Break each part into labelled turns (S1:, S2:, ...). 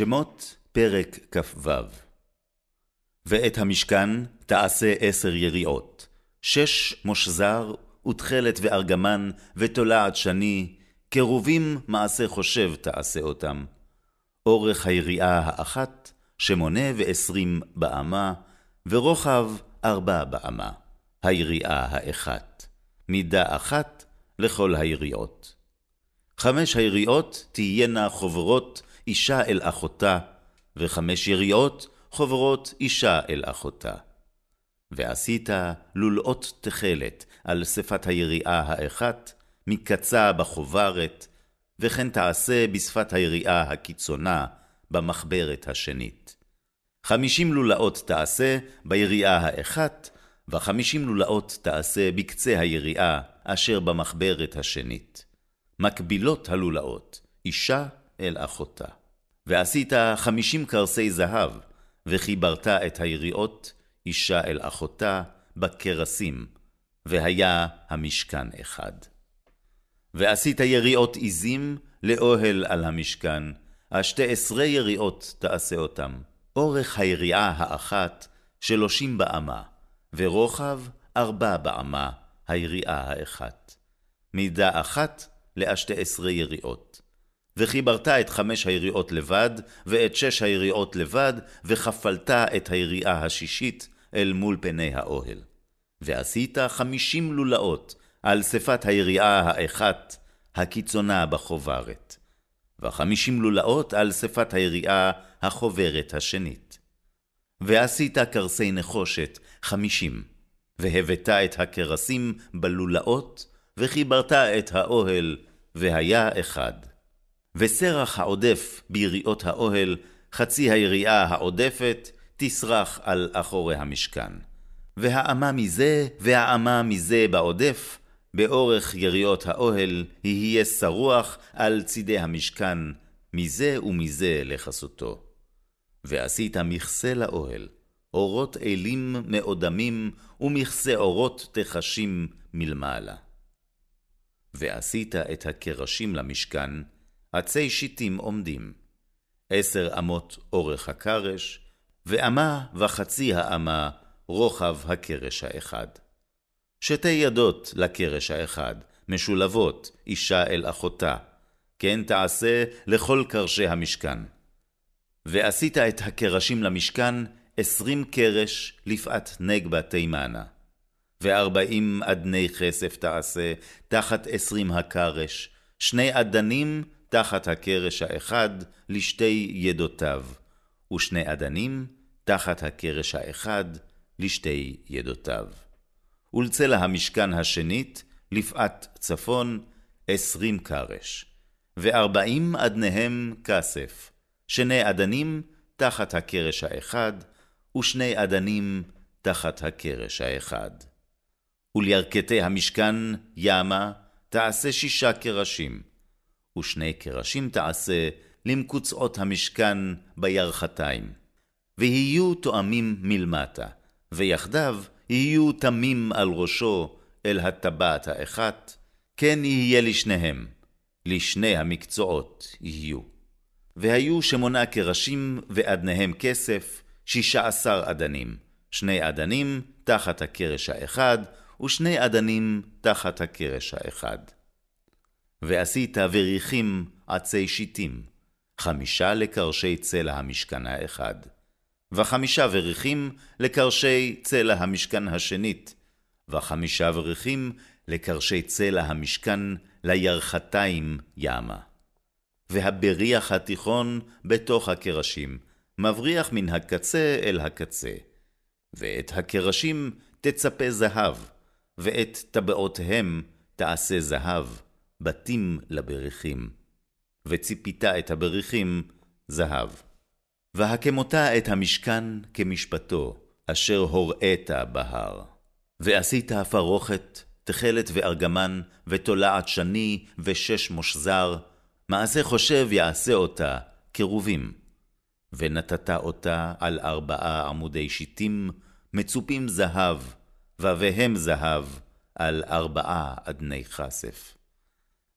S1: שמות פרק כ"ו ואת המשכן תעשה עשר יריעות, שש מושזר, ותכלת וארגמן, ותולעת שני, קרובים מעשה חושב תעשה אותם. אורך היריעה האחת, שמונה ועשרים באמה, ורוחב ארבע באמה, היריעה האחת, מידה אחת לכל היריעות. חמש היריעות תהיינה חוברות אישה אל אחותה, וחמש יריעות חוברות אישה אל אחותה. ועשית לולאות תכלת על שפת היריעה האחת, מקצה בחוברת, וכן תעשה בשפת היריעה הקיצונה, במחברת השנית. חמישים לולאות תעשה ביריעה האחת, וחמישים לולאות תעשה בקצה היריעה אשר במחברת השנית. מקבילות הלולאות, אישה אל אחותה. ועשית חמישים קרסי זהב, וחיברת את היריעות, אישה אל אחותה, בקרסים, והיה המשכן אחד. ועשית יריעות עזים לאוהל על המשכן, השתי עשרה יריעות תעשה אותם. אורך היריעה האחת שלושים באמה, ורוחב ארבע באמה, היריעה האחת. מידה אחת לאשתי עשרה יריעות. וחיברת את חמש היריעות לבד, ואת שש היריעות לבד, וכפלת את היריעה השישית אל מול פני האוהל. ועשית חמישים לולאות על שפת היריעה האחת, הקיצונה בחוברת. וחמישים לולאות על שפת היריעה החוברת השנית. ועשית קרסי נחושת חמישים, והבאת את הקרסים בלולאות, וחיברת את האוהל, והיה אחד. וסרח העודף ביריעות האוהל, חצי היריעה העודפת, תסרח על אחורי המשכן. והאמה מזה, והאמה מזה בעודף, באורך יריעות האוהל, יהיה שרוח על צידי המשכן, מזה ומזה לכסותו. ועשית מכסה לאוהל, אורות אלים מאודמים, ומכסה אורות תחשים מלמעלה. ועשית את הקרשים למשכן, עצי שיטים עומדים, עשר אמות אורך הקרש, ואמה וחצי האמה רוחב הקרש האחד. שתי ידות לקרש האחד, משולבות, אישה אל אחותה, כן תעשה לכל קרשי המשכן. ועשית את הקרשים למשכן עשרים קרש לפאת נגבה תימנה. וארבעים אדני כסף תעשה, תחת עשרים הקרש, שני אדנים תחת הקרש האחד לשתי ידותיו, ושני אדנים תחת הקרש האחד לשתי ידותיו. ולצלע המשכן השנית, לפאת צפון, עשרים קרש, וארבעים אדניהם כסף, שני אדנים תחת הקרש האחד, ושני אדנים תחת הקרש האחד. ולירכתי המשכן ימה תעשה שישה קרשים, ושני קרשים תעשה למקוצעות המשכן בירכתיים, ויהיו תואמים מלמטה, ויחדיו יהיו תמים על ראשו אל הטבעת האחת, כן יהיה לשניהם, לשני המקצועות יהיו. והיו שמונה קרשים ואדניהם כסף, שישה עשר אדנים, שני אדנים תחת הקרש האחד, ושני אדנים תחת הקרש האחד. ועשית וריחים עצי שיטים, חמישה לקרשי צלע המשכן האחד, וחמישה וריחים לקרשי צלע המשכן השנית, וחמישה וריחים לקרשי צלע המשכן לירכתיים ימה. והבריח התיכון בתוך הקרשים, מבריח מן הקצה אל הקצה. ואת הקרשים תצפה זהב, ואת טבעותיהם תעשה זהב, בתים לבריחים. וציפית את הבריחים זהב. והקמותה את המשכן כמשפטו, אשר הוראת בהר. ועשית פרוכת, תכלת וארגמן, ותולעת שני, ושש מושזר, מעשה חושב יעשה אותה, קרובים. ונתת אותה על ארבעה עמודי שיטים, מצופים זהב, ובהם זהב, על ארבעה אדני כסף.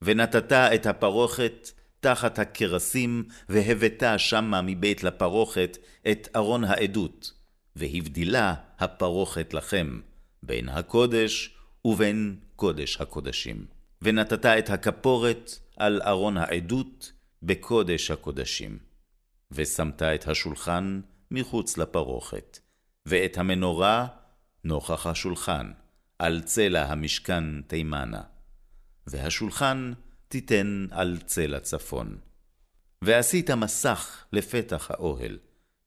S1: ונתת את הפרוכת תחת הכרסים, והבאת שמה מבית לפרוכת את ארון העדות, והבדילה הפרוכת לכם, בין הקודש ובין קודש הקודשים. ונתת את הכפורת על ארון העדות בקודש הקודשים. ושמת את השולחן מחוץ לפרוכת, ואת המנורה נוכח השולחן, על צלע המשכן תימנה. והשולחן תיתן על צלע צפון. ועשית מסך לפתח האוהל,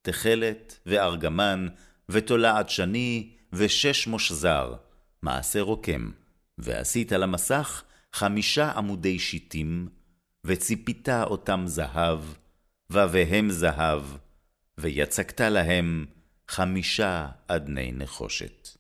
S1: תכלת וארגמן, ותולעת שני, ושש מושזר, מעשה רוקם. ועשית למסך חמישה עמודי שיטים, וציפית אותם זהב, ובהם זהב, ויצקת להם חמישה אדני נחושת.